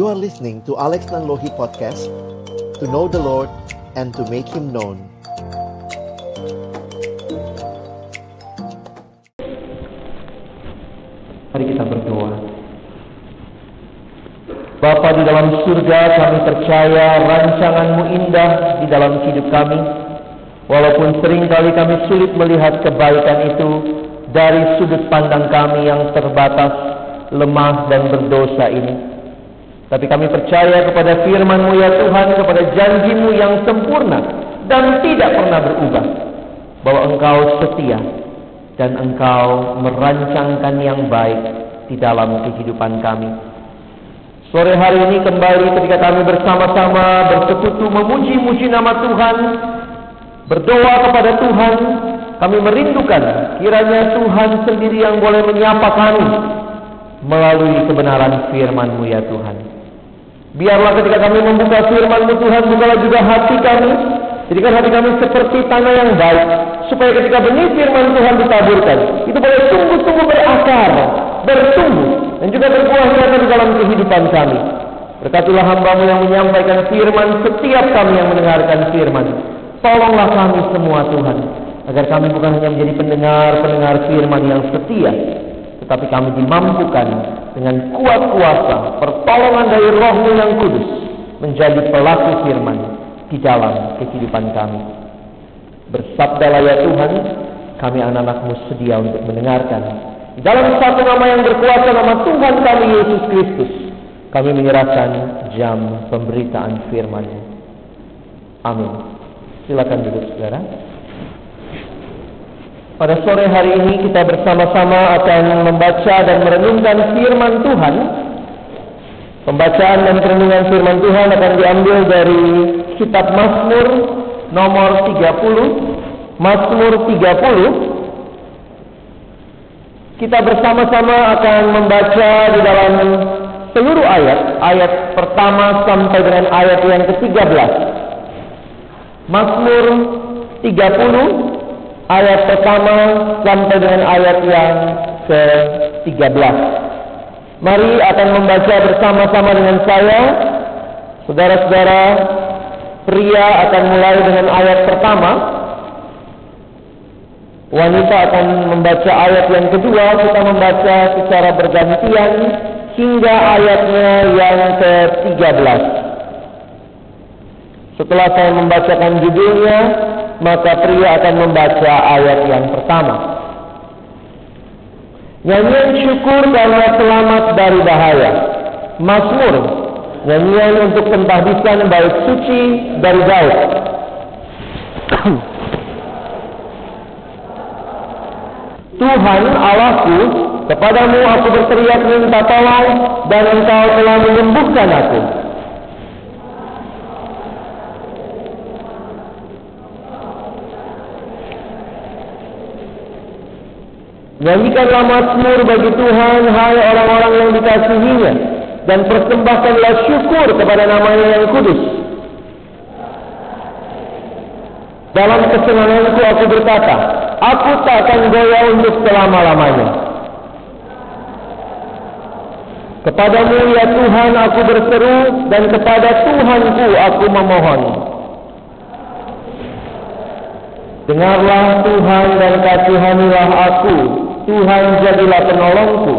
You are listening to Alex Nanlohi Podcast To know the Lord and to make Him known Mari kita berdoa. Bapa di dalam surga kami percaya rancanganmu indah di dalam hidup kami. Walaupun sering kali kami sulit melihat kebaikan itu dari sudut pandang kami yang terbatas, lemah dan berdosa ini. Tapi kami percaya kepada firman-Mu ya Tuhan, kepada janjimu yang sempurna dan tidak pernah berubah. Bahwa Engkau setia dan Engkau merancangkan yang baik di dalam kehidupan kami. Sore hari ini kembali ketika kami bersama-sama bersekutu memuji-muji nama Tuhan, berdoa kepada Tuhan, kami merindukan kiranya Tuhan sendiri yang boleh menyapa kami melalui kebenaran firman-Mu ya Tuhan. Biarlah ketika kami membuka firman-Mu Tuhan, bukalah juga hati kami, jadikan hati kami seperti tanah yang baik, supaya ketika benih firman Tuhan ditaburkan, itu boleh tumbuh-tumbuh berakar, bertumbuh, dan juga berbuah nyata di dalam kehidupan kami. Berkatilah hambamu yang menyampaikan firman setiap kami yang mendengarkan firman. Tolonglah kami semua Tuhan, agar kami bukan hanya menjadi pendengar-pendengar firman yang setia, tetapi kami dimampukan dengan kuat kuasa pertolongan dari rohmu yang kudus menjadi pelaku firman di dalam kehidupan kami. Bersabdalah ya Tuhan, kami anak-anakmu sedia untuk mendengarkan. Dalam satu nama yang berkuasa, nama Tuhan kami Yesus Kristus, kami menyerahkan jam pemberitaan firman Amin. Silakan duduk saudara. Pada sore hari ini kita bersama-sama akan membaca dan merenungkan firman Tuhan. Pembacaan dan perenungan firman Tuhan akan diambil dari kitab Mazmur nomor 30. Mazmur 30. Kita bersama-sama akan membaca di dalam seluruh ayat, ayat pertama sampai dengan ayat yang ke-13. Mazmur 30 ayat pertama sampai dengan ayat yang ke-13. Mari akan membaca bersama-sama dengan saya. Saudara-saudara, pria akan mulai dengan ayat pertama. Wanita akan membaca ayat yang kedua, kita membaca secara bergantian hingga ayatnya yang ke-13. Setelah saya membacakan judulnya, maka pria akan membaca ayat yang pertama. Nyanyian syukur karena selamat dari bahaya. Mazmur, nyanyian untuk pentahbisan baik suci dari gaib. Tuhan Allahku, kepadamu aku berteriak minta tolong dan engkau telah menyembuhkan aku. Nyanyikanlah mazmur bagi Tuhan, hai orang-orang yang dikasihinya, dan persembahkanlah syukur kepada namanya yang kudus. Dalam kesenanganku aku berkata, aku tak akan goyah untuk selama-lamanya. Kepadamu ya Tuhan aku berseru, dan kepada Tuhanku aku memohon. Dengarlah Tuhan dan kasihanilah aku, Tuhan jadilah penolongku.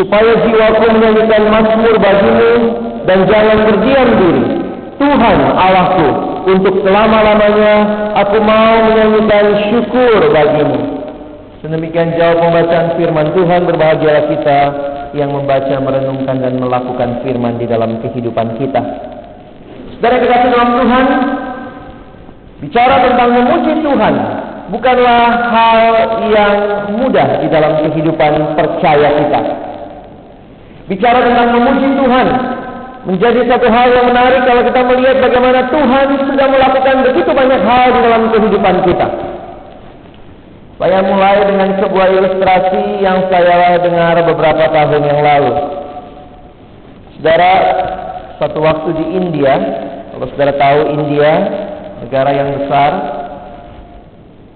Supaya jiwaku menyanyikan mazmur bagimu dan jangan berdiam diri. Tuhan Allahku, untuk selama-lamanya aku mau menyanyikan syukur bagimu. Sedemikian jawab pembacaan firman Tuhan berbahagialah kita yang membaca, merenungkan dan melakukan firman di dalam kehidupan kita. Saudara kekasih dalam Tuhan, bicara tentang memuji Tuhan bukanlah hal yang mudah di dalam kehidupan percaya kita. Bicara tentang memuji Tuhan menjadi satu hal yang menarik kalau kita melihat bagaimana Tuhan sudah melakukan begitu banyak hal di dalam kehidupan kita. Saya mulai dengan sebuah ilustrasi yang saya dengar beberapa tahun yang lalu. Saudara, satu waktu di India, kalau saudara tahu India, negara yang besar,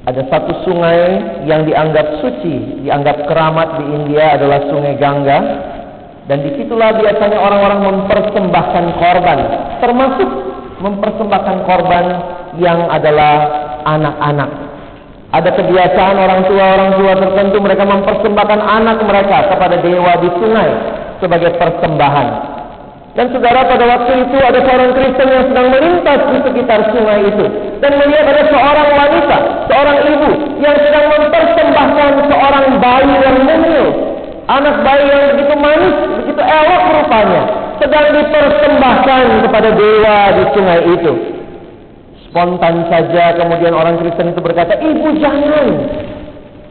ada satu sungai yang dianggap suci, dianggap keramat di India adalah Sungai Gangga. Dan di situlah biasanya orang-orang mempersembahkan korban, termasuk mempersembahkan korban yang adalah anak-anak. Ada kebiasaan orang tua-orang tua tertentu mereka mempersembahkan anak mereka kepada dewa di sungai sebagai persembahan. Dan saudara pada waktu itu ada seorang Kristen yang sedang melintas di sekitar sungai itu dan melihat ada seorang wanita, seorang ibu yang sedang mempersembahkan seorang bayi yang mungil, anak bayi yang begitu manis, begitu elok rupanya, sedang dipersembahkan kepada dewa di sungai itu. Spontan saja kemudian orang Kristen itu berkata, Ibu jangan.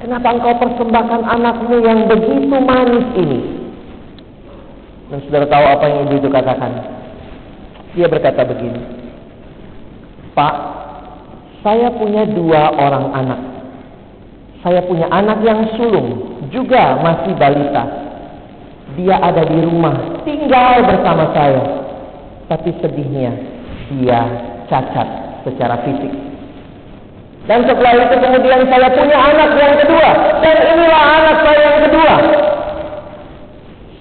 Kenapa engkau persembahkan anakmu yang begitu manis ini? Dan saudara tahu apa yang ibu itu katakan? Dia berkata begini, Pak, saya punya dua orang anak. Saya punya anak yang sulung, juga masih balita. Dia ada di rumah, tinggal bersama saya. Tapi sedihnya, dia cacat secara fisik. Dan setelah itu kemudian saya punya anak yang kedua. Dan inilah anak saya yang kedua.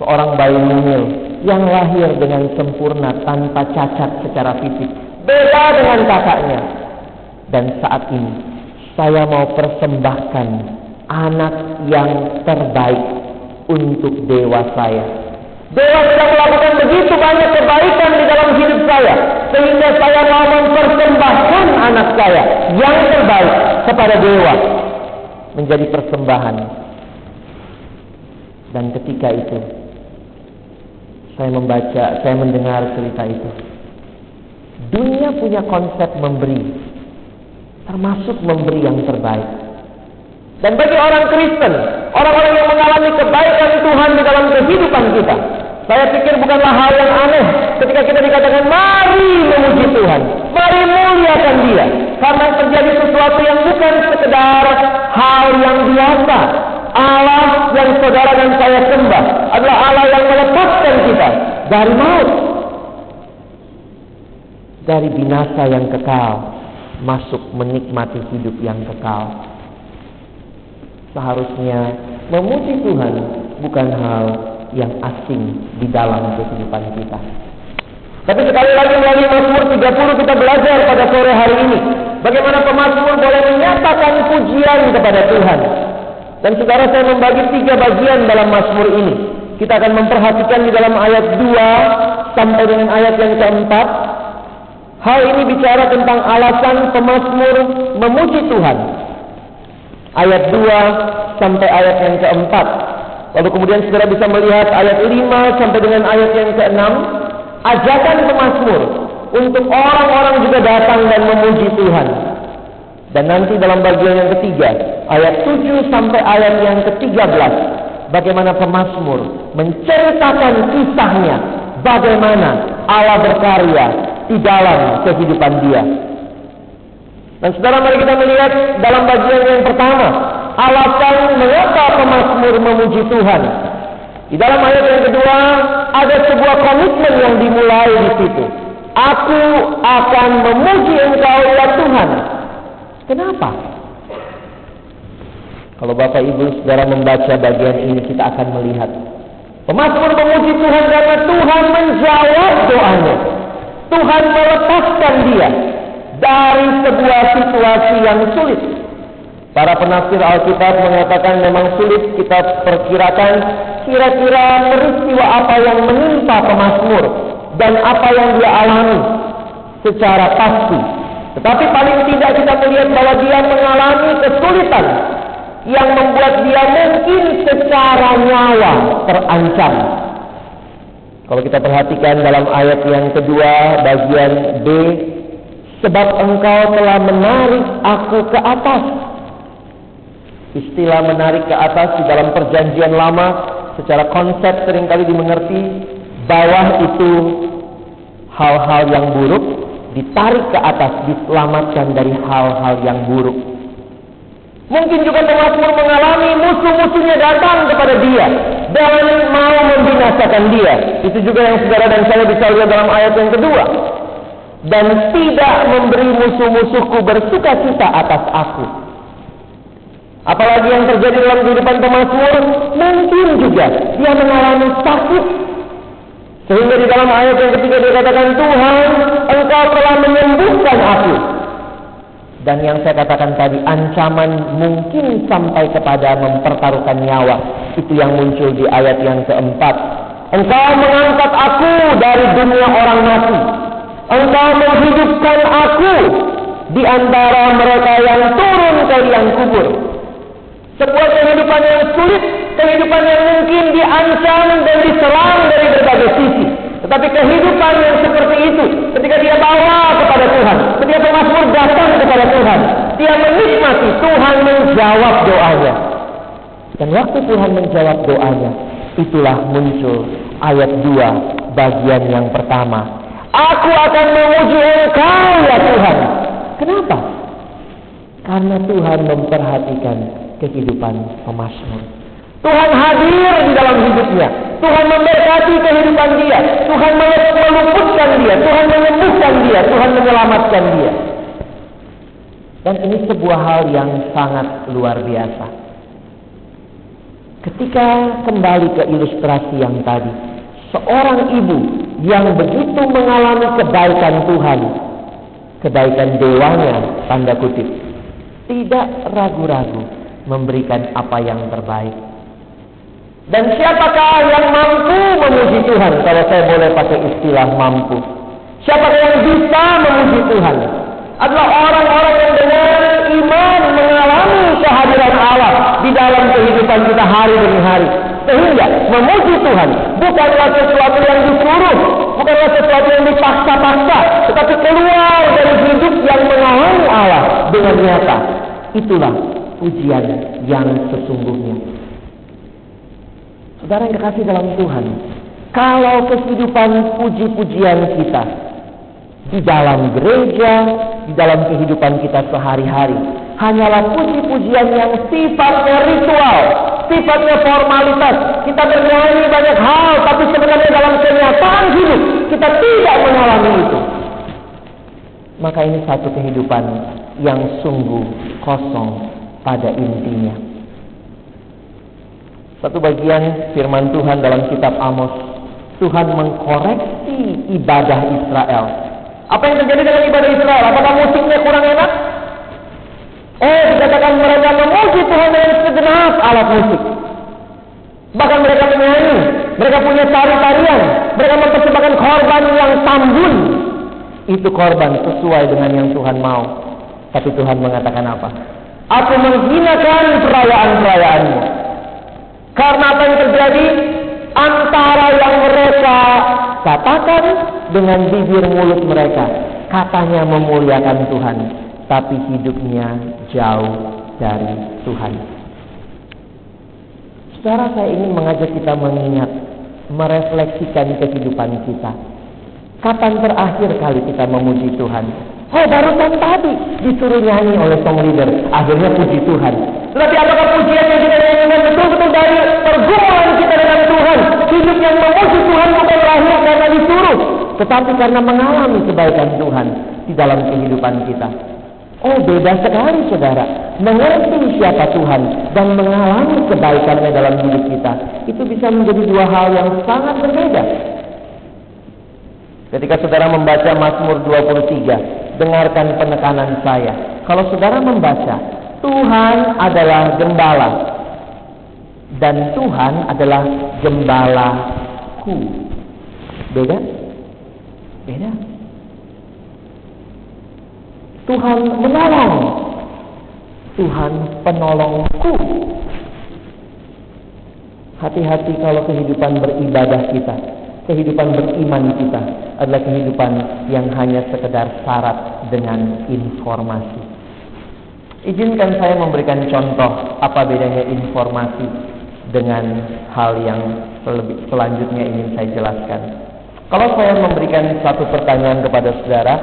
Seorang bayi mungil yang lahir dengan sempurna tanpa cacat secara fisik. Beda dengan kakaknya. Dan saat ini saya mau persembahkan anak yang terbaik untuk dewa saya Dewa sudah melakukan begitu banyak kebaikan di dalam hidup saya. Sehingga saya mau mempersembahkan anak saya yang terbaik kepada Dewa. Menjadi persembahan. Dan ketika itu, saya membaca, saya mendengar cerita itu. Dunia punya konsep memberi. Termasuk memberi yang terbaik. Dan bagi orang Kristen, orang-orang yang mengalami kebaikan Tuhan di dalam kehidupan kita, saya pikir bukanlah hal yang aneh ketika kita dikatakan mari memuji Tuhan, mari muliakan Dia, karena terjadi sesuatu yang bukan sekedar hal yang biasa. Allah yang saudara dan saya sembah adalah Allah yang melepaskan kita dari maut, dari binasa yang kekal, masuk menikmati hidup yang kekal. Seharusnya memuji Tuhan bukan hal yang asing di dalam kehidupan kita. Tapi sekali lagi melalui Mazmur 30 kita belajar pada sore hari ini bagaimana pemazmur boleh menyatakan pujian kepada Tuhan. Dan saudara saya membagi tiga bagian dalam Mazmur ini. Kita akan memperhatikan di dalam ayat 2 sampai dengan ayat yang keempat. Hal ini bicara tentang alasan pemazmur memuji Tuhan. Ayat 2 sampai ayat yang keempat. Lalu kemudian saudara bisa melihat ayat 5 sampai dengan ayat yang ke-6. Ajakan pemazmur untuk orang-orang juga datang dan memuji Tuhan. Dan nanti dalam bagian yang ketiga, ayat 7 sampai ayat yang ke-13, bagaimana pemazmur menceritakan kisahnya, bagaimana Allah berkarya di dalam kehidupan dia. Dan saudara mari kita melihat dalam bagian yang pertama, alasan mengapa pemazmur memuji Tuhan. Di dalam ayat yang kedua ada sebuah komitmen yang dimulai di situ. Aku akan memuji Engkau ya Tuhan. Kenapa? Kalau Bapak Ibu Saudara membaca bagian ini kita akan melihat Pemazmur memuji Tuhan karena Tuhan menjawab doanya. Tuhan melepaskan dia dari sebuah situasi yang sulit. Para penafsir Alkitab mengatakan memang sulit kita perkirakan kira-kira peristiwa apa yang menimpa pemazmur dan apa yang dia alami secara pasti. Tetapi paling tidak kita melihat bahwa dia mengalami kesulitan yang membuat dia mungkin secara nyawa terancam. Kalau kita perhatikan dalam ayat yang kedua bagian B, sebab engkau telah menarik aku ke atas Istilah menarik ke atas di dalam perjanjian lama secara konsep sering kali dimengerti bawah itu hal-hal yang buruk ditarik ke atas diselamatkan dari hal-hal yang buruk. Mungkin juga pemazmur mengalami musuh-musuhnya datang kepada dia dan mau membinasakan dia. Itu juga yang saudara dan saya bisa lihat dalam ayat yang kedua. Dan tidak memberi musuh-musuhku bersuka cita atas aku. Apalagi yang terjadi dalam kehidupan pemazmur, mungkin juga dia mengalami sakit. Sehingga di dalam ayat yang ketiga dia katakan, Tuhan, Engkau telah menyembuhkan aku. Dan yang saya katakan tadi, ancaman mungkin sampai kepada mempertaruhkan nyawa. Itu yang muncul di ayat yang keempat. Engkau mengangkat aku dari dunia orang mati. Engkau menghidupkan aku di antara mereka yang turun ke liang kubur. Sebuah kehidupan yang sulit, kehidupan yang mungkin diancam dan diserang dari berbagai sisi. Tetapi kehidupan yang seperti itu, ketika dia bawa kepada Tuhan, ketika pemazmur datang kepada Tuhan, dia menikmati Tuhan menjawab doanya. Dan waktu Tuhan menjawab doanya, itulah muncul ayat 2 bagian yang pertama. Aku akan memuji Engkau ya Tuhan. Kenapa? Karena Tuhan memperhatikan kehidupan pemazmur. Tuhan hadir di dalam hidupnya. Tuhan memberkati kehidupan dia. Tuhan meluputkan dia. Tuhan menyembuhkan dia. Tuhan menyelamatkan dia. Dan ini sebuah hal yang sangat luar biasa. Ketika kembali ke ilustrasi yang tadi, seorang ibu yang begitu mengalami kebaikan Tuhan, kebaikan dewanya, tanda kutip, tidak ragu-ragu memberikan apa yang terbaik. Dan siapakah yang mampu memuji Tuhan? Kalau saya boleh pakai istilah mampu. Siapakah yang bisa memuji Tuhan? Adalah orang-orang yang dengan iman mengalami kehadiran Allah di dalam kehidupan kita hari demi hari. Sehingga memuji Tuhan bukanlah sesuatu yang disuruh, bukanlah sesuatu yang dipaksa-paksa, tetapi keluar dari hidup yang mengalami Allah dengan nyata. Itulah pujian yang sesungguhnya. Saudara yang kekasih dalam Tuhan, kalau kehidupan puji-pujian kita di dalam gereja, di dalam kehidupan kita sehari-hari, hanyalah puji-pujian yang sifatnya ritual, sifatnya formalitas. Kita bernyanyi banyak hal, tapi sebenarnya dalam kenyataan hidup kita tidak mengalami itu. Maka ini satu kehidupan yang sungguh kosong pada intinya. Satu bagian firman Tuhan dalam kitab Amos, Tuhan mengkoreksi ibadah Israel. Apa yang terjadi dengan ibadah Israel? Apakah musiknya kurang enak? Oh, dikatakan mereka memuji Tuhan dengan segenap alat musik. Bahkan mereka menyanyi, mereka punya tari-tarian, mereka mempersembahkan korban yang tambun. Itu korban sesuai dengan yang Tuhan mau. Tapi Tuhan mengatakan apa? Aku menghinakan perayaan-perayaanmu. Karena apa yang terjadi antara yang mereka katakan dengan bibir mulut mereka, katanya memuliakan Tuhan, tapi hidupnya jauh dari Tuhan. Saudara saya ingin mengajak kita mengingat, merefleksikan kehidupan kita. Kapan terakhir kali kita memuji Tuhan? Oh barusan tadi disuruh nyanyi oleh song leader. Akhirnya puji Tuhan. Tetapi apakah pujian yang kita nyanyikan betul-betul dari pergumulan kita dengan Tuhan? Hidup yang memuji Tuhan bukan lahir karena disuruh. Tetapi karena mengalami kebaikan Tuhan di dalam kehidupan kita. Oh beda sekali saudara. Mengerti siapa Tuhan dan mengalami kebaikannya dalam hidup kita. Itu bisa menjadi dua hal yang sangat berbeda. Ketika saudara membaca Mazmur 23, dengarkan penekanan saya. Kalau saudara membaca, Tuhan adalah gembala dan Tuhan adalah gembalaku. Beda? Beda. Tuhan menolong. Tuhan penolongku. Hati-hati kalau kehidupan beribadah kita kehidupan beriman kita adalah kehidupan yang hanya sekedar syarat dengan informasi. Izinkan saya memberikan contoh apa bedanya informasi dengan hal yang selanjutnya ingin saya jelaskan. Kalau saya memberikan satu pertanyaan kepada saudara,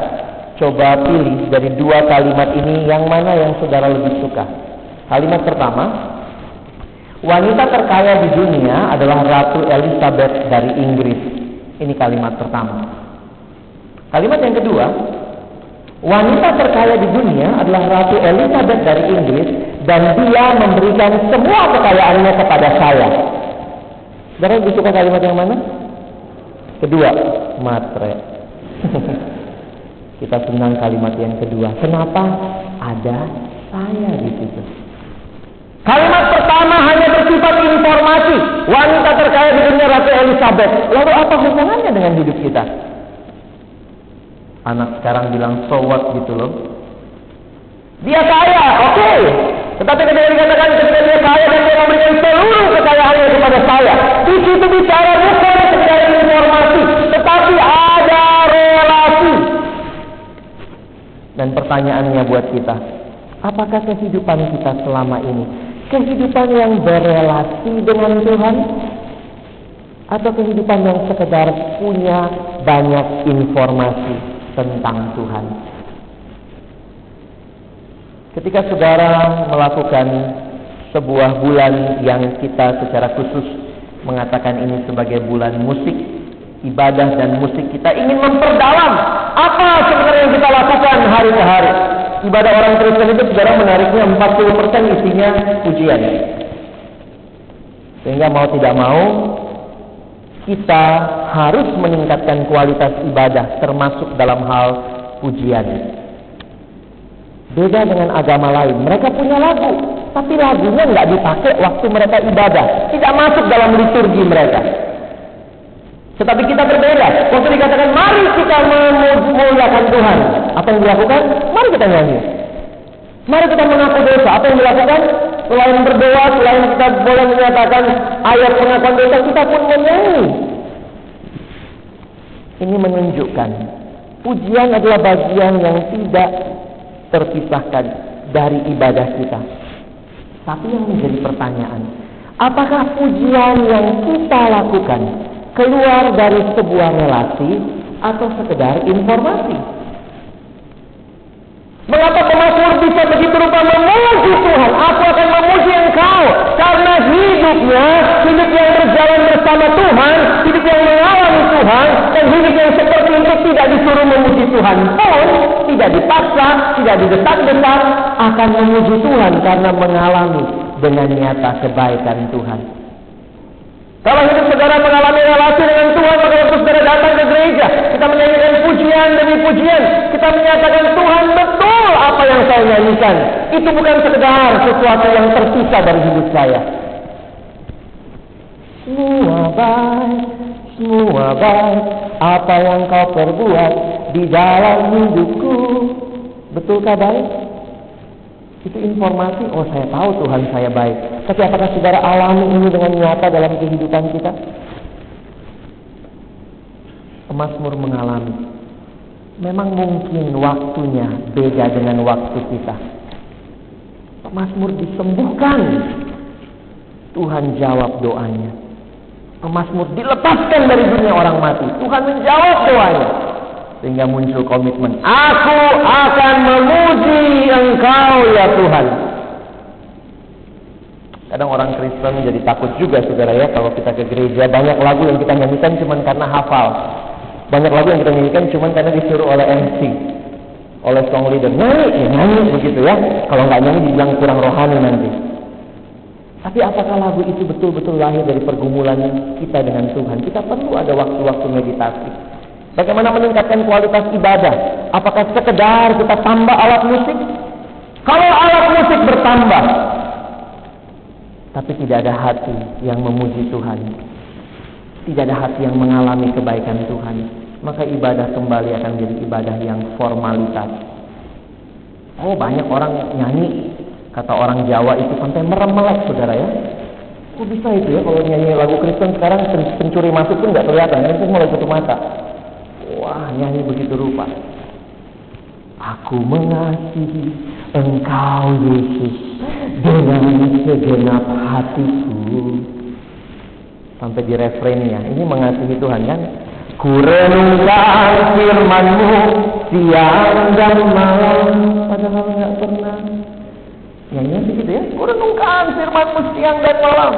coba pilih dari dua kalimat ini yang mana yang saudara lebih suka. Kalimat pertama, wanita terkaya di dunia adalah Ratu Elizabeth dari Inggris. Ini kalimat pertama. Kalimat yang kedua, wanita terkaya di dunia adalah Ratu Elizabeth dari Inggris dan dia memberikan semua kekayaannya kepada saya. Saudara lebih kalimat yang mana? Kedua, matre. Kita senang kalimat yang kedua. Kenapa? Ada saya di situ. Kalimat pertama hanya bersifat informasi. Wanita terkaya di dunia Ratu Elizabeth. Lalu apa hubungannya dengan hidup kita? Anak sekarang bilang so what gitu loh. Dia kaya, oke. Okay. Tetapi ketika dikatakan ketika dia kaya dan dia memberikan seluruh kekayaannya kepada saya. Di situ bicara bukan sekedar informasi. Tetapi ada relasi. Dan pertanyaannya buat kita. Apakah kehidupan kita selama ini kehidupan yang berelasi dengan Tuhan atau kehidupan yang sekedar punya banyak informasi tentang Tuhan. Ketika saudara melakukan sebuah bulan yang kita secara khusus mengatakan ini sebagai bulan musik, ibadah dan musik kita ingin memperdalam apa sebenarnya yang kita lakukan hari ke hari ibadah orang Kristen itu saudara menariknya 40% isinya pujian. Sehingga mau tidak mau kita harus meningkatkan kualitas ibadah termasuk dalam hal pujian. Beda dengan agama lain, mereka punya lagu, tapi lagunya nggak dipakai waktu mereka ibadah, tidak masuk dalam liturgi mereka. Tetapi kita berbeda. Waktu dikatakan mari kita memuliakan Tuhan, apa yang dilakukan? Mari kita nyanyi. Mari kita mengaku dosa. Apa yang dilakukan? Selain berdoa, selain kita boleh menyatakan ayat pengakuan dosa, kita pun menyanyi. Ini menunjukkan pujian adalah bagian yang tidak terpisahkan dari ibadah kita. Tapi yang menjadi pertanyaan, apakah pujian yang kita lakukan keluar dari sebuah relasi atau sekedar informasi. Mengapa pemazmur bisa begitu rupa memuji Tuhan? Aku akan memuji engkau. Karena hidupnya, hidup yang berjalan bersama Tuhan, hidup yang mengalami Tuhan, dan hidup yang seperti itu tidak disuruh memuji Tuhan pun, tidak dipaksa, tidak didesak-desak, akan memuji Tuhan karena mengalami dengan nyata kebaikan Tuhan. Kalau hidup saudara mengalami relasi dengan Tuhan, maka waktu saudara datang ke gereja, kita menyanyikan pujian demi pujian, kita menyatakan Tuhan apa yang saya nyanyikan. Itu bukan sekedar sesuatu yang terpisah dari hidup saya. Semua baik, semua baik, apa yang kau perbuat di dalam hidupku. Betulkah baik? Itu informasi, oh saya tahu Tuhan saya baik. Tapi apakah saudara alami ini dengan nyata dalam kehidupan kita? Pemasmur mengalami. Memang mungkin waktunya beda dengan waktu kita. Pemasmur disembuhkan. Tuhan jawab doanya. Pemasmur dilepaskan dari dunia orang mati. Tuhan menjawab doanya. Sehingga muncul komitmen. Aku akan memuji engkau ya Tuhan. Kadang orang Kristen jadi takut juga saudara ya kalau kita ke gereja banyak lagu yang kita nyanyikan cuma karena hafal. Banyak lagu yang kita nyanyikan cuma karena disuruh oleh MC, oleh song leader. Nyanyi, ya nyanyi begitu ya. Kalau nggak nyanyi dibilang kurang rohani nanti. Tapi apakah lagu itu betul-betul lahir dari pergumulan kita dengan Tuhan? Kita perlu ada waktu-waktu meditasi. Bagaimana meningkatkan kualitas ibadah? Apakah sekedar kita tambah alat musik? Kalau alat musik bertambah, tapi tidak ada hati yang memuji Tuhan, tidak ada hati yang mengalami kebaikan Tuhan, maka ibadah kembali akan menjadi ibadah yang formalitas. Oh banyak orang nyanyi, kata orang Jawa itu sampai meremelek saudara ya. Kok bisa itu ya kalau nyanyi lagu Kristen sekarang pencuri masuk pun nggak kelihatan, itu mulai tutup mata. Wah nyanyi begitu rupa. Aku mengasihi Engkau Yesus dengan segenap hatiku. Sampai di refrennya. Ini mengasihi Tuhan kan? Ku renungkan firmanmu siang dan malam. Padahal nggak pernah. Nyanyi begitu ya. Ku renungkan firmanmu siang dan malam.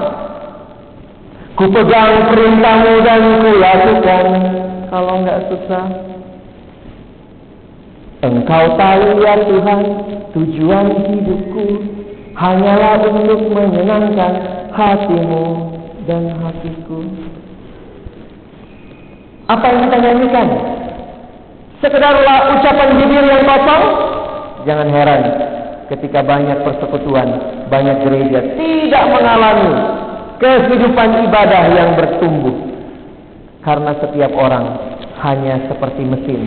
Ku pegang perintahmu dan ku lakukan. Kalau nggak susah. Engkau tahu ya Tuhan tujuan hidupku hanyalah untuk menyenangkan hatimu dan hatiku. Apa yang kita nyanyikan? Sekedarlah ucapan bibir yang kosong? Jangan heran ketika banyak persekutuan, banyak gereja tidak mengalami kehidupan ibadah yang bertumbuh. Karena setiap orang hanya seperti mesin.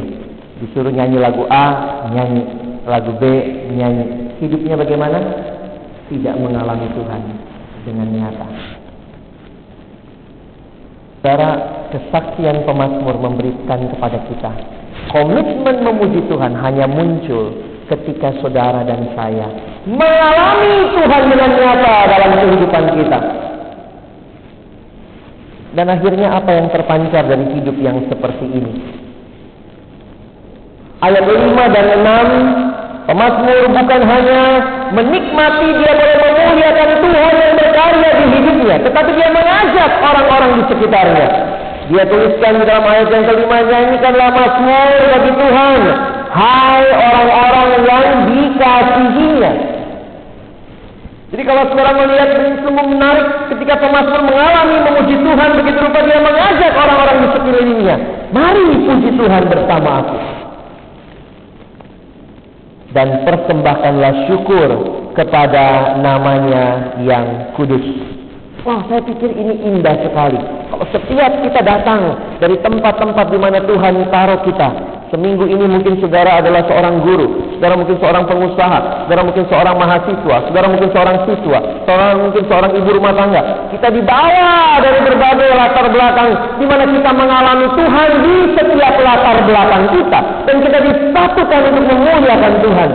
Disuruh nyanyi lagu A, nyanyi. Lagu B, nyanyi. Hidupnya bagaimana? Tidak mengalami Tuhan dengan nyata. Cara kesaksian pemazmur memberikan kepada kita komitmen memuji Tuhan hanya muncul ketika saudara dan saya mengalami Tuhan dengan nyata dalam kehidupan kita. Dan akhirnya apa yang terpancar dari hidup yang seperti ini? Ayat 5 dan 6 Pemazmur bukan hanya menikmati dia boleh memuliakan Tuhan yang berkarya di hidupnya, tetapi dia mengajak orang-orang di sekitarnya. Dia tuliskan di dalam ayat yang kelima, nyanyikanlah mazmur bagi Tuhan. Hai orang-orang yang dikasihinya. Jadi kalau seorang melihat ini sungguh menarik ketika pemazmur mengalami memuji Tuhan begitu rupa dia mengajak orang-orang di sekelilingnya. Mari puji Tuhan bersama aku. Dan persembahkanlah syukur kepada namanya yang kudus. Wah, saya pikir ini indah sekali. Kalau setiap kita datang dari tempat-tempat di mana Tuhan taruh kita, Seminggu ini mungkin saudara adalah seorang guru, saudara mungkin seorang pengusaha, saudara mungkin seorang mahasiswa, saudara mungkin seorang siswa, saudara mungkin seorang ibu rumah tangga. Kita dibawa dari berbagai latar belakang di mana kita mengalami Tuhan di setiap latar belakang kita dan kita disatukan untuk memuliakan Tuhan.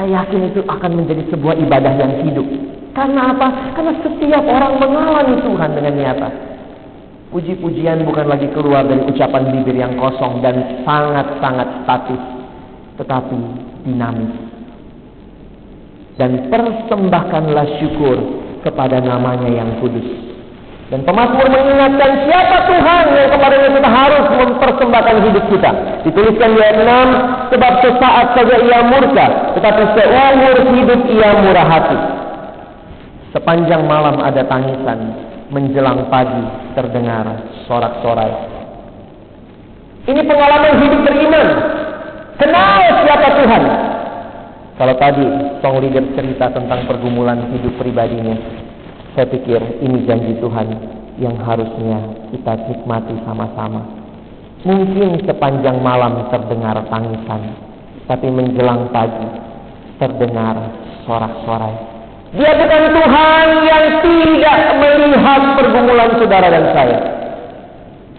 Saya yakin itu akan menjadi sebuah ibadah yang hidup. Karena apa? Karena setiap orang mengalami Tuhan dengan nyata. Puji-pujian bukan lagi keluar dari ucapan bibir yang kosong dan sangat-sangat statis, tetapi dinamis. Dan persembahkanlah syukur kepada namanya yang kudus. Dan pemazmur mengingatkan siapa Tuhan yang kemarin kita harus mempersembahkan hidup kita. Dituliskan di ayat 6, sebab sesaat saja ia murka, tetapi seumur hidup ia murah hati. Sepanjang malam ada tangisan, menjelang pagi terdengar sorak-sorai. Ini pengalaman hidup beriman. Kenal siapa Tuhan. Kalau tadi song leader cerita tentang pergumulan hidup pribadinya, saya pikir ini janji Tuhan yang harusnya kita nikmati sama-sama. Mungkin sepanjang malam terdengar tangisan, tapi menjelang pagi terdengar sorak-sorai dia bukan Tuhan yang tidak melihat pergumulan saudara dan saya.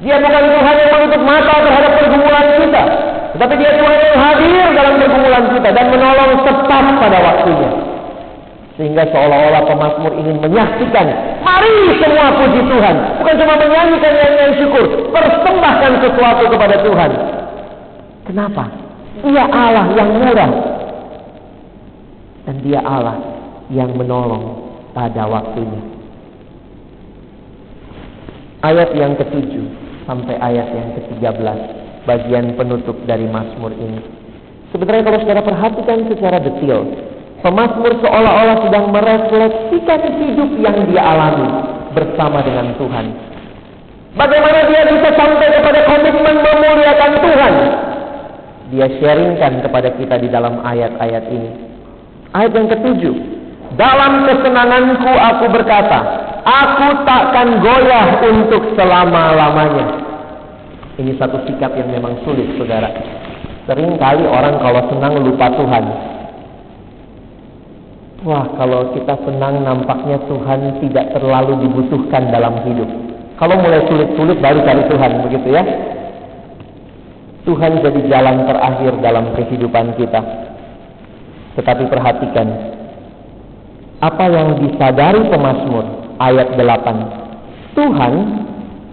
Dia bukan Tuhan yang menutup mata terhadap pergumulan kita. Tetapi dia Tuhan yang hadir dalam pergumulan kita dan menolong tepat pada waktunya. Sehingga seolah-olah pemazmur ingin menyaksikan. Mari semua puji Tuhan. Bukan cuma menyanyikan nyanyian syukur. Persembahkan sesuatu kepada Tuhan. Kenapa? Dia Allah yang murah. Dan dia Allah yang menolong pada waktunya. Ayat yang ketujuh sampai ayat yang ke-13 bagian penutup dari Mazmur ini. Sebenarnya kalau saudara perhatikan secara detail, pemazmur seolah-olah sedang merefleksikan hidup yang dia alami bersama dengan Tuhan. Bagaimana dia bisa sampai kepada komitmen memuliakan Tuhan? Dia sharingkan kepada kita di dalam ayat-ayat ini. Ayat yang ketujuh, dalam kesenanganku aku berkata, aku takkan goyah untuk selama-lamanya. Ini satu sikap yang memang sulit, saudara. Sering kali orang kalau senang lupa Tuhan. Wah, kalau kita senang nampaknya Tuhan tidak terlalu dibutuhkan dalam hidup. Kalau mulai sulit-sulit baru cari Tuhan, begitu ya. Tuhan jadi jalan terakhir dalam kehidupan kita. Tetapi perhatikan, apa yang disadari pemazmur ayat 8. Tuhan,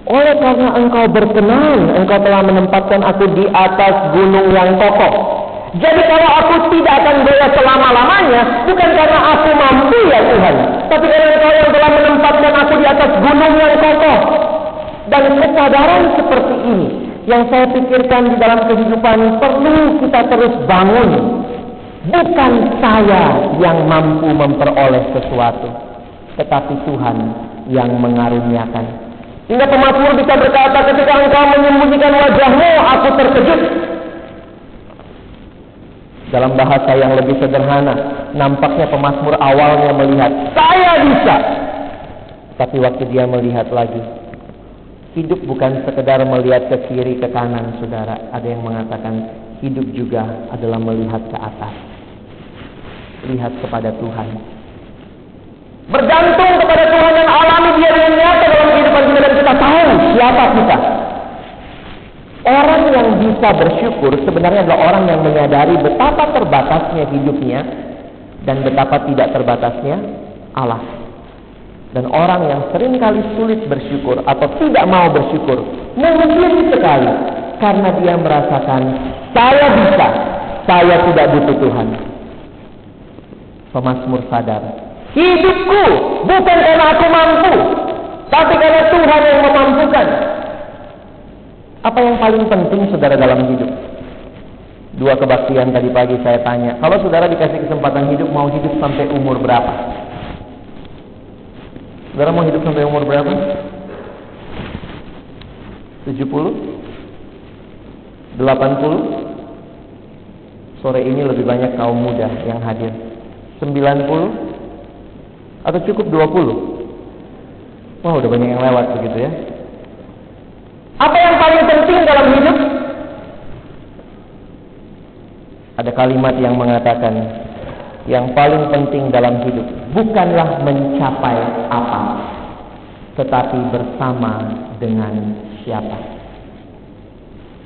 oleh karena engkau berkenan, engkau telah menempatkan aku di atas gunung yang kokoh. Jadi kalau aku tidak akan goyah selama-lamanya, bukan karena aku mampu ya Tuhan, tapi karena engkau yang telah menempatkan aku di atas gunung yang kokoh. Dan kesadaran seperti ini yang saya pikirkan di dalam kehidupan perlu kita terus bangun Bukan saya yang mampu memperoleh sesuatu, tetapi Tuhan yang mengaruniakan. Hingga pemazmur bisa berkata ketika engkau menyembunyikan wajahmu, aku terkejut. Dalam bahasa yang lebih sederhana, nampaknya pemazmur awalnya melihat, saya bisa. Tapi waktu dia melihat lagi, hidup bukan sekedar melihat ke kiri, ke kanan, saudara. Ada yang mengatakan, hidup juga adalah melihat ke atas. Lihat kepada Tuhan. Bergantung kepada Tuhan yang alami dia dengan nyata dalam kehidupan kita dan kita tahu siapa kita. Orang yang bisa bersyukur sebenarnya adalah orang yang menyadari betapa terbatasnya hidupnya dan betapa tidak terbatasnya Allah. Dan orang yang sering kali sulit bersyukur atau tidak mau bersyukur mungkin sekali karena dia merasakan saya bisa, saya tidak butuh Tuhan. Pemasmur sadar, hidupku bukan karena aku mampu, tapi karena Tuhan yang memampukan. Apa yang paling penting saudara dalam hidup? Dua kebaktian tadi pagi saya tanya, kalau saudara dikasih kesempatan hidup, mau hidup sampai umur berapa? Saudara mau hidup sampai umur berapa? 70? 80? Sore ini lebih banyak kaum muda yang hadir. 90? Atau cukup 20? Wah, udah banyak yang lewat begitu ya. Apa yang paling penting dalam hidup? Ada kalimat yang mengatakan, yang paling penting dalam hidup bukanlah mencapai apa, tetapi bersama dengan siapa.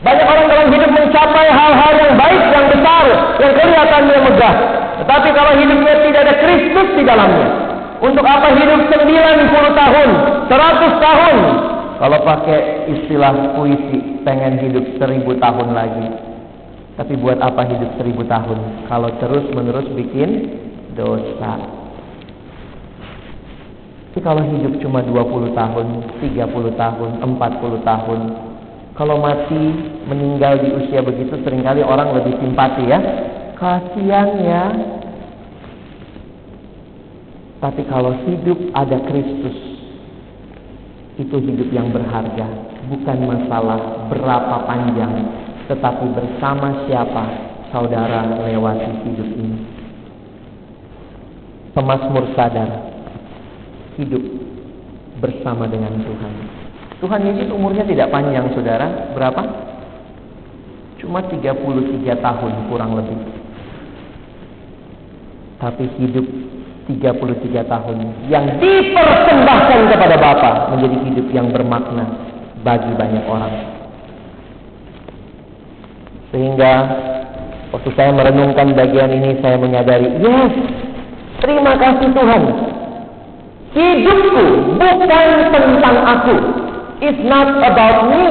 Banyak orang dalam hidup mencapai hal-hal yang baik, yang besar, yang kelihatannya megah. Tetapi kalau hidupnya tidak ada Kristus di dalamnya, untuk apa hidup 90 tahun, 100 tahun? Kalau pakai istilah puisi, pengen hidup 1000 tahun lagi. Tapi buat apa hidup 1000 tahun? Kalau terus menerus bikin dosa. Tapi kalau hidup cuma 20 tahun, 30 tahun, 40 tahun, kalau mati meninggal di usia begitu sering kali orang lebih simpati ya. Kasihan ya. Tapi kalau hidup ada Kristus, itu hidup yang berharga. Bukan masalah berapa panjang, tetapi bersama siapa saudara lewati hidup ini. Pemasmur sadar, hidup bersama dengan Tuhan. Tuhan Yesus umurnya tidak panjang, saudara. Berapa? Cuma 33 tahun kurang lebih. Tapi hidup 33 tahun yang dipersembahkan kepada Bapa menjadi hidup yang bermakna bagi banyak orang. Sehingga waktu saya merenungkan bagian ini saya menyadari, yes, terima kasih Tuhan. Hidupku bukan tentang aku. It's not about me.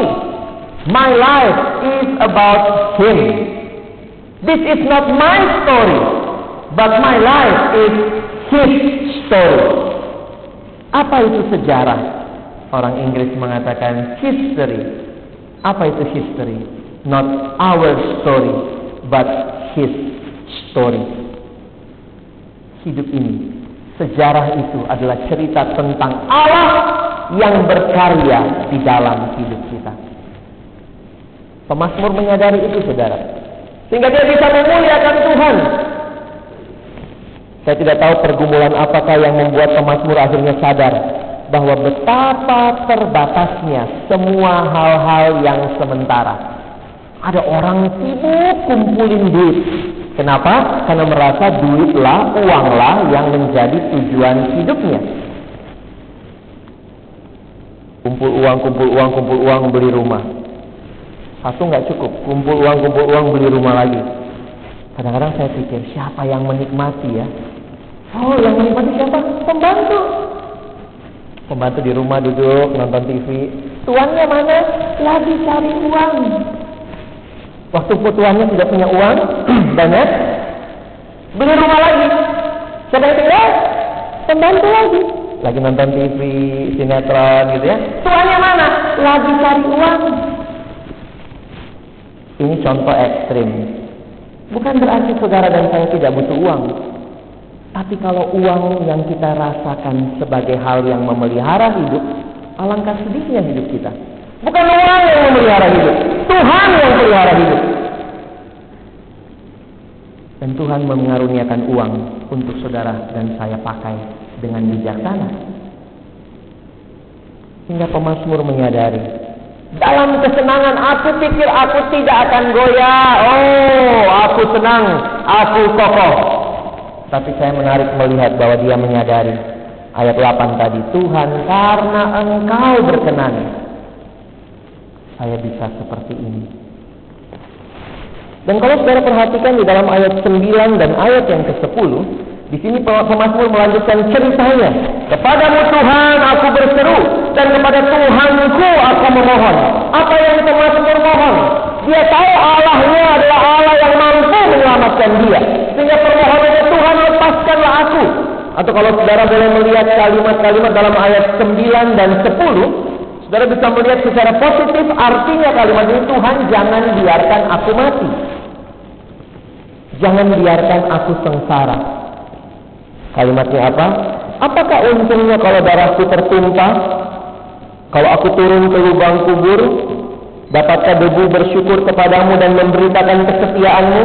My life is about Him. This is not my story, but my life is His story. Apa itu sejarah? Orang Inggris mengatakan history. Apa itu history? Not our story, but His story. Hidup ini, sejarah itu adalah cerita tentang Allah yang berkarya di dalam hidup kita. Pemasmur menyadari itu, saudara. Sehingga dia bisa memuliakan Tuhan. Saya tidak tahu pergumulan apakah yang membuat pemasmur akhirnya sadar bahwa betapa terbatasnya semua hal-hal yang sementara. Ada orang sibuk kumpulin duit. Kenapa? Karena merasa duitlah, uanglah yang menjadi tujuan hidupnya. Kumpul uang, kumpul uang, kumpul uang, beli rumah. Satu nggak cukup, kumpul uang, kumpul uang, beli rumah lagi. Kadang-kadang saya pikir, siapa yang menikmati ya? Oh, yang menikmati siapa? Pembantu. Pembantu di rumah duduk, nonton TV. Tuannya mana? Lagi cari uang. Waktu tuannya tidak punya uang, banyak. Beli rumah lagi. Siapa yang tinggal? Pembantu lagi lagi nonton TV, sinetron gitu ya. Tuannya mana? Lagi cari uang. Ini contoh ekstrim. Bukan berarti saudara dan saya tidak butuh uang. Tapi kalau uang yang kita rasakan sebagai hal yang memelihara hidup, alangkah sedihnya hidup kita. Bukan orang yang memelihara hidup, Tuhan yang memelihara hidup. Dan Tuhan mengaruniakan uang untuk saudara dan saya pakai dengan bijaksana. Hingga pemazmur menyadari, dalam kesenangan aku pikir aku tidak akan goyah. Oh, aku senang, aku kokoh. Tapi saya menarik melihat bahwa dia menyadari ayat 8 tadi, Tuhan karena engkau berkenan saya bisa seperti ini. Dan kalau saudara perhatikan di dalam ayat 9 dan ayat yang ke-10, di sini pemazmur melanjutkan ceritanya. Kepadamu Tuhan aku berseru dan kepada Tuhanku aku memohon. Apa yang pemazmur mohon? Dia tahu Allahnya adalah Allah yang mampu menyelamatkan dia. Sehingga permohonannya Tuhan lepaskanlah aku. Atau kalau saudara boleh melihat kalimat-kalimat dalam ayat 9 dan 10, Saudara bisa melihat secara positif artinya kalimat ini Tuhan jangan biarkan aku mati. Jangan biarkan aku sengsara. Kalimatnya apa? Apakah untungnya kalau darahku tertumpah? Kalau aku turun ke lubang kubur, dapatkah debu bersyukur kepadamu dan memberitakan kesetiaanmu?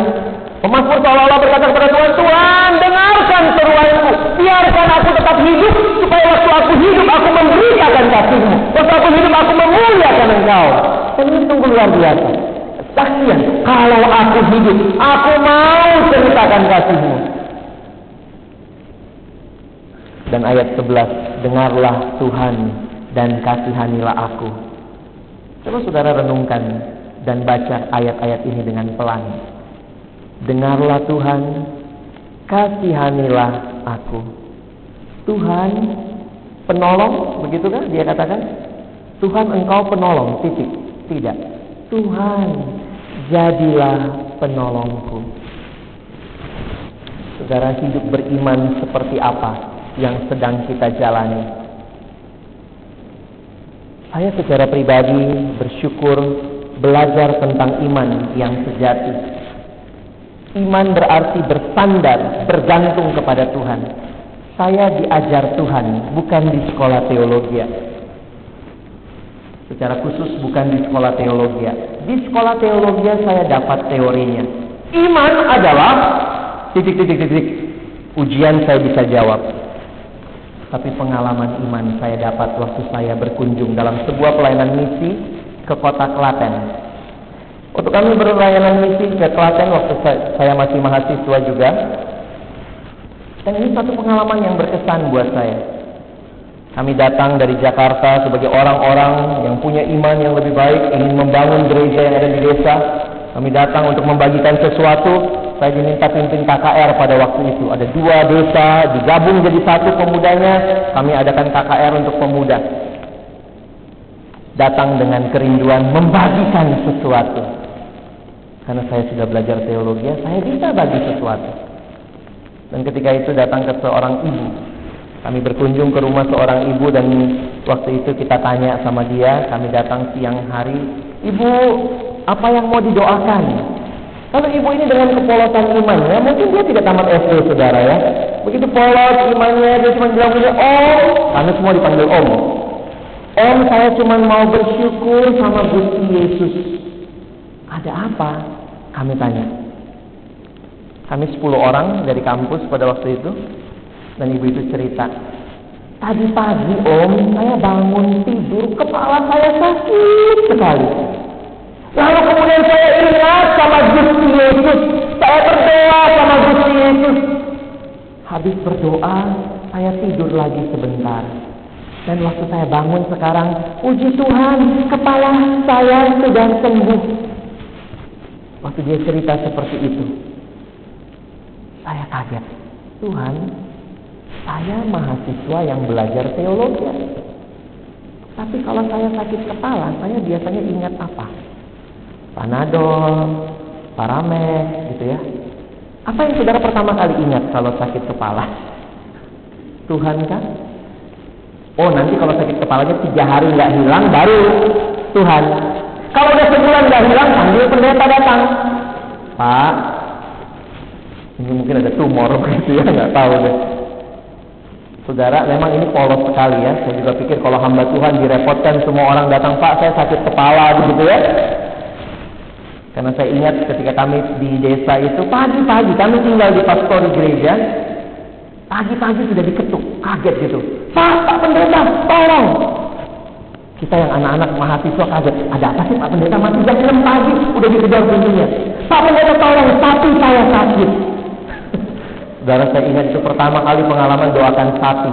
Pemasmur seolah-olah berkata kepada Tuhan, Tuhan dengarkan seruanku, biarkan aku tetap hidup, supaya waktu aku hidup aku memberitakan kasihmu. Waktu aku hidup aku memuliakan engkau. Dan ini sungguh luar biasa. Saksian, kalau aku hidup, aku mau ceritakan kasihmu. Dan ayat 11, dengarlah Tuhan dan kasihanilah aku. Coba saudara renungkan dan baca ayat-ayat ini dengan pelan. Dengarlah Tuhan, kasihanilah aku. Tuhan penolong, begitu kan dia katakan? Tuhan engkau penolong, titik. Tidak. Tuhan jadilah penolongku. Saudara hidup beriman seperti apa yang sedang kita jalani? Saya secara pribadi bersyukur belajar tentang iman yang sejati Iman berarti bersandar, bergantung kepada Tuhan. Saya diajar Tuhan, bukan di sekolah teologi. Secara khusus bukan di sekolah teologi. Di sekolah teologi saya dapat teorinya. Iman adalah titik-titik-titik. Ujian saya bisa jawab. Tapi pengalaman iman saya dapat waktu saya berkunjung dalam sebuah pelayanan misi ke kota Klaten waktu kami berlayanan misi ke Klaten waktu saya masih mahasiswa juga. Dan ini satu pengalaman yang berkesan buat saya. Kami datang dari Jakarta sebagai orang-orang yang punya iman yang lebih baik, ingin membangun gereja yang ada di desa. Kami datang untuk membagikan sesuatu. Saya diminta pimpin KKR pada waktu itu. Ada dua desa digabung jadi satu pemudanya. Kami adakan KKR untuk pemuda. Datang dengan kerinduan membagikan sesuatu. Karena saya sudah belajar teologi, saya bisa bagi sesuatu. Dan ketika itu datang ke seorang ibu. Kami berkunjung ke rumah seorang ibu dan waktu itu kita tanya sama dia, kami datang siang hari, "Ibu, apa yang mau didoakan?" Kalau ibu ini dengan kepolosan imannya, mungkin dia tidak tamat SD, saudara ya. Begitu polos imannya, dia cuma bilang begini, Om, kami semua dipanggil Om. Om, saya cuma mau bersyukur sama Gusti Yesus. Ada apa? Kami tanya. Kami 10 orang dari kampus pada waktu itu. Dan ibu itu cerita. Tadi pagi om, saya bangun tidur, kepala saya sakit sekali. Lalu kemudian saya ingat sama Gusti Yesus. Saya berdoa sama Gusti Yesus. Habis berdoa, saya tidur lagi sebentar. Dan waktu saya bangun sekarang, puji Tuhan, kepala saya sudah sembuh. Waktu dia cerita seperti itu, saya kaget. Tuhan, saya mahasiswa yang belajar teologi. Tapi kalau saya sakit kepala, saya biasanya ingat apa? Panadol, Paramed, gitu ya. Apa yang saudara pertama kali ingat kalau sakit kepala? Tuhan kan? Oh nanti kalau sakit kepalanya tiga hari nggak hilang baru Tuhan. Kalau udah sebulan nggak hilang, panggil pendeta datang. Pak, Ini mungkin ada tumor gitu ya, nggak tahu deh. Saudara, memang ini polos sekali ya. Saya juga pikir kalau hamba Tuhan direpotkan semua orang datang, Pak, saya sakit kepala begitu ya. Karena saya ingat ketika kami di desa itu pagi-pagi kami tinggal di pastori gereja, pagi-pagi sudah diketuk, kaget gitu. Pak, Pak Pendeta, tolong. Kita yang anak-anak mahasiswa kaget, ada apa sih Pak Pendeta masih jam 6 pagi udah dikejar pintunya. Pak Pendeta tolong, sapi saya sakit. Saudara saya ingat itu pertama kali pengalaman doakan sapi.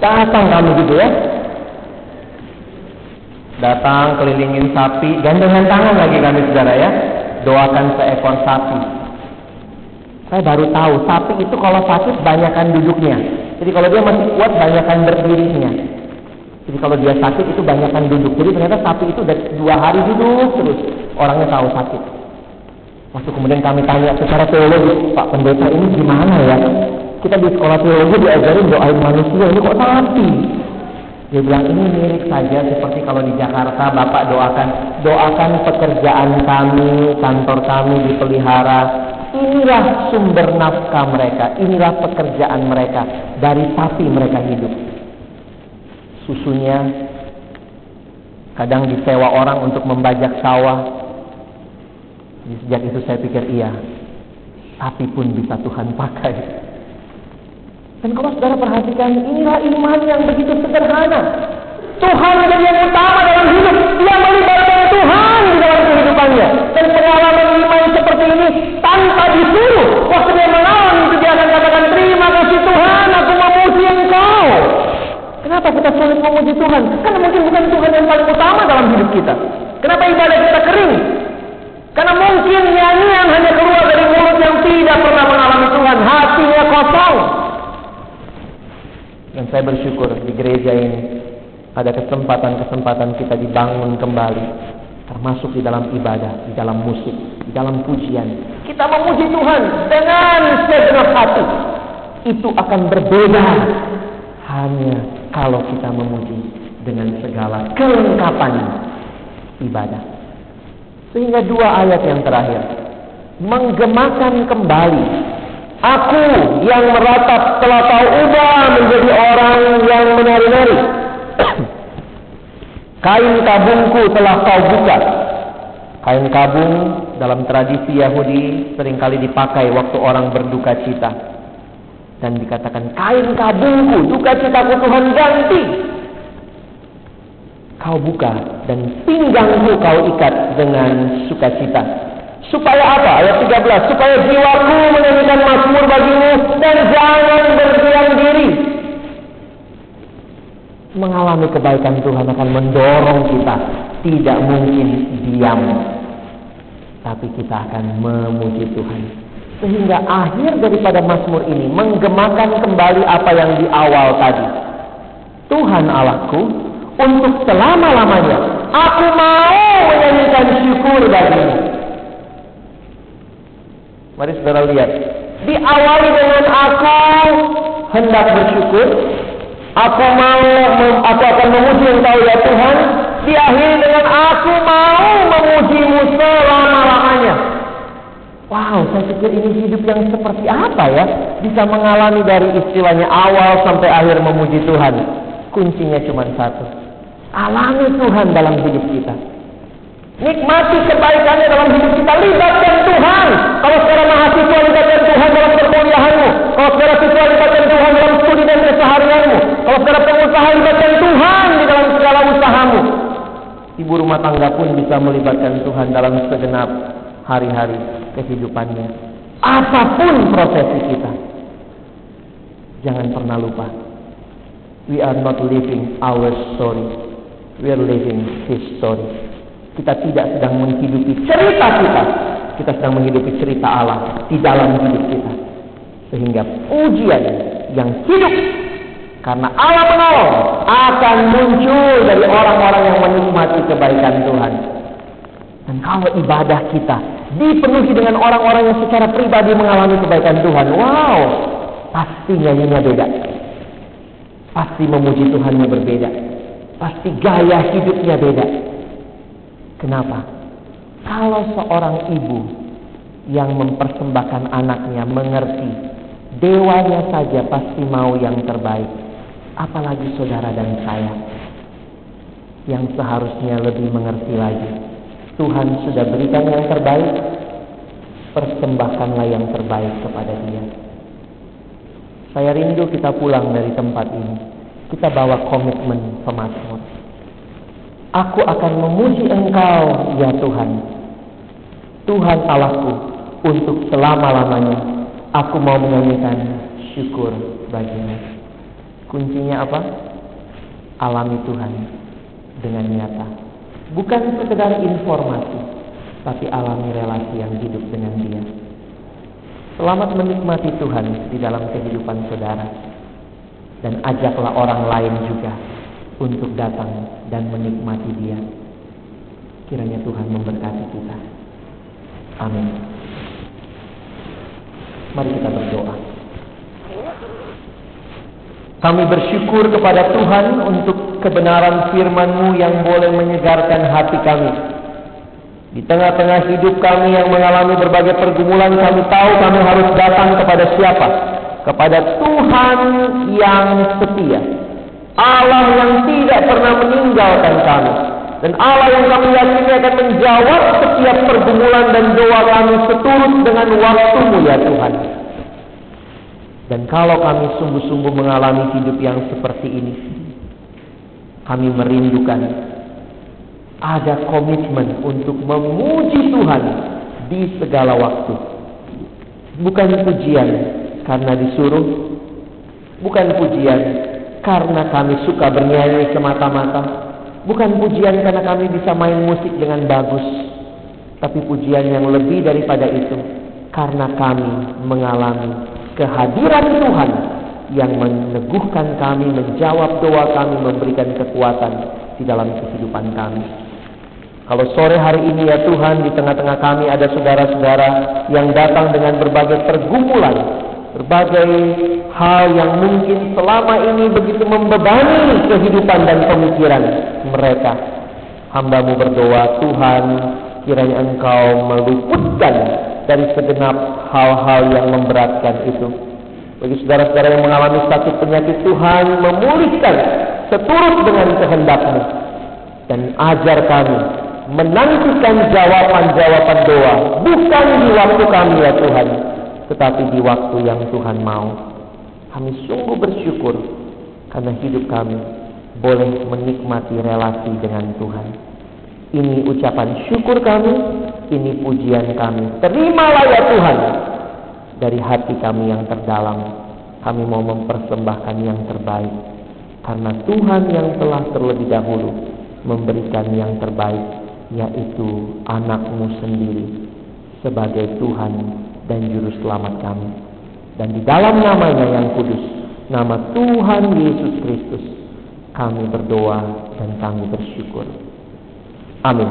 Datang kami gitu ya. Datang kelilingin sapi, gandengan tangan lagi kami saudara ya. Doakan seekor sapi. Saya baru tahu sapi itu kalau sakit banyakkan duduknya. Jadi kalau dia masih kuat banyakkan berdirinya. Jadi kalau dia sakit itu banyakkan duduk. Jadi ternyata sapi itu udah dua hari duduk terus. Orangnya tahu sakit. Waktu kemudian kami tanya secara teologi, Pak Pendeta ini gimana ya? Kita di sekolah teologi diajarin doain manusia, ini kok sapi? Dia bilang ini mirip saja seperti kalau di Jakarta Bapak doakan doakan pekerjaan kami, kantor kami dipelihara. Inilah sumber nafkah mereka, inilah pekerjaan mereka. Dari sapi mereka hidup. Susunya kadang disewa orang untuk membajak sawah, Sejak itu saya pikir iya, sapi pun bisa Tuhan pakai. Dan kalau saudara perhatikan, inilah iman yang begitu sederhana. Tuhan menjadi yang utama dalam hidup. Dia melibatkan Tuhan di dalam kehidupannya. Dan pengalaman iman seperti ini tanpa disuruh. Waktu dia mengalami itu dia akan katakan, terima kasih Tuhan, aku memuji engkau. Kenapa kita sulit memuji Tuhan? Karena mungkin bukan Tuhan yang paling utama dalam hidup kita. Kenapa ibadah kita kering? Karena mungkin nyanyian hanya keluar dari mulut yang tidak pernah mengalami Tuhan. Hatinya kosong. Dan saya bersyukur di gereja ini ada kesempatan-kesempatan kita dibangun kembali. Termasuk di dalam ibadah, di dalam musik, di dalam pujian. Kita memuji Tuhan dengan segenap hati. Itu akan berbeda hanya kalau kita memuji dengan segala kelengkapan ibadah. Sehingga dua ayat yang terakhir menggemakan kembali aku yang meratap telah tahu ubah menjadi orang yang menari-nari. Kain kabungku telah kau buka. Kain kabung dalam tradisi Yahudi sering kali dipakai waktu orang berduka cita. Dan dikatakan kain kabungku, duka citaku Tuhan ganti kau buka dan pinggangmu kau ikat dengan sukacita. Supaya apa? Ayat 13. Supaya jiwaku menyanyikan mazmur bagimu dan jangan berdiam diri. Mengalami kebaikan Tuhan akan mendorong kita tidak mungkin diam. Tapi kita akan memuji Tuhan. Sehingga akhir daripada mazmur ini menggemakan kembali apa yang di awal tadi. Tuhan Allahku, untuk selama-lamanya. Aku mau menyanyikan syukur bagimu. Mari saudara lihat. Diawali dengan aku hendak bersyukur. Aku mau, aku akan memuji engkau ya Tuhan. Diakhiri dengan aku mau memujimu selama-lamanya. Wow, saya pikir ini hidup yang seperti apa ya? Bisa mengalami dari istilahnya awal sampai akhir memuji Tuhan. Kuncinya cuma satu Alami Tuhan dalam hidup kita. Nikmati kebaikannya dalam hidup kita. Libatkan Tuhan. Kalau secara mahasiswa libatkan Tuhan dalam perkuliahanmu. Kalau secara siswa libatkan Tuhan dalam studi dan keseharianmu. Kalau secara pengusaha libatkan Tuhan di dalam segala usahamu. Ibu rumah tangga pun bisa melibatkan Tuhan dalam segenap hari-hari kehidupannya. Apa pun prosesi kita. Jangan pernah lupa. We are not living our story We are living his story. Kita tidak sedang menghidupi cerita kita. Kita sedang menghidupi cerita Allah di dalam hidup kita. Sehingga ujian yang hidup karena Allah menolong akan muncul dari orang-orang yang menikmati kebaikan Tuhan. Dan kalau ibadah kita dipenuhi dengan orang-orang yang secara pribadi mengalami kebaikan Tuhan, wow, pasti nyanyinya beda. Pasti memuji Tuhannya berbeda. Pasti gaya hidupnya beda. Kenapa? Kalau seorang ibu yang mempersembahkan anaknya mengerti dewanya saja pasti mau yang terbaik apalagi saudara dan saya yang seharusnya lebih mengerti lagi. Tuhan sudah berikan yang terbaik persembahkanlah yang terbaik kepada dia. Saya rindu kita pulang dari tempat ini. Kita bawa komitmen pemazmur Aku akan memuji Engkau, ya Tuhan. Tuhan Allahku, untuk selama-lamanya aku mau menyanyikan syukur bagimu. Kuncinya apa? Alami Tuhan dengan nyata. Bukan sekedar informasi, tapi alami relasi yang hidup dengan dia. Selamat menikmati Tuhan di dalam kehidupan saudara. Dan ajaklah orang lain juga untuk datang dan menikmati Dia. Kiranya Tuhan memberkati kita. Amin. Mari kita berdoa. Kami bersyukur kepada Tuhan untuk kebenaran firman-Mu yang boleh menyegarkan hati kami. Di tengah-tengah hidup kami yang mengalami berbagai pergumulan, kami tahu kami harus datang kepada siapa? Kepada Tuhan yang setia Allah yang tidak pernah meninggalkan kami. Dan Allah yang kami yakini akan menjawab setiap pergumulan dan doa kami seturut dengan waktumu ya Tuhan. Dan kalau kami sungguh-sungguh mengalami hidup yang seperti ini, kami merindukan ada komitmen untuk memuji Tuhan di segala waktu. Bukan pujian karena disuruh, bukan pujian karena kami suka bernyanyi semata-mata. Bukan pujian karena kami bisa main musik dengan bagus. Tapi pujian yang lebih daripada itu. Karena kami mengalami kehadiran Tuhan yang meneguhkan kami, menjawab doa kami, memberikan kekuatan di dalam kehidupan kami. Kalau sore hari ini ya Tuhan, di tengah-tengah kami ada saudara-saudara yang datang dengan berbagai pergumulan, berbagai hal yang mungkin selama ini begitu membebani kehidupan dan pemikiran mereka. Hambamu berdoa, Tuhan, kiranya Engkau meluputkan dari segenap hal-hal yang memberatkan itu. Bagi saudara-saudara yang mengalami sakit penyakit Tuhan, memulihkan seturut dengan kehendakmu. Dan ajar kami menantikan jawaban-jawaban doa, bukan di waktu kami ya Tuhan, tetapi di waktu yang Tuhan mau. Kami sungguh bersyukur karena hidup kami boleh menikmati relasi dengan Tuhan. Ini ucapan syukur kami, ini pujian kami. Terimalah ya Tuhan dari hati kami yang terdalam. Kami mau mempersembahkan yang terbaik karena Tuhan yang telah terlebih dahulu memberikan yang terbaik yaitu anakmu sendiri sebagai Tuhan dan Juru Selamat kami. Dan di dalam namanya yang kudus, nama Tuhan Yesus Kristus, kami berdoa dan kami bersyukur. Amin.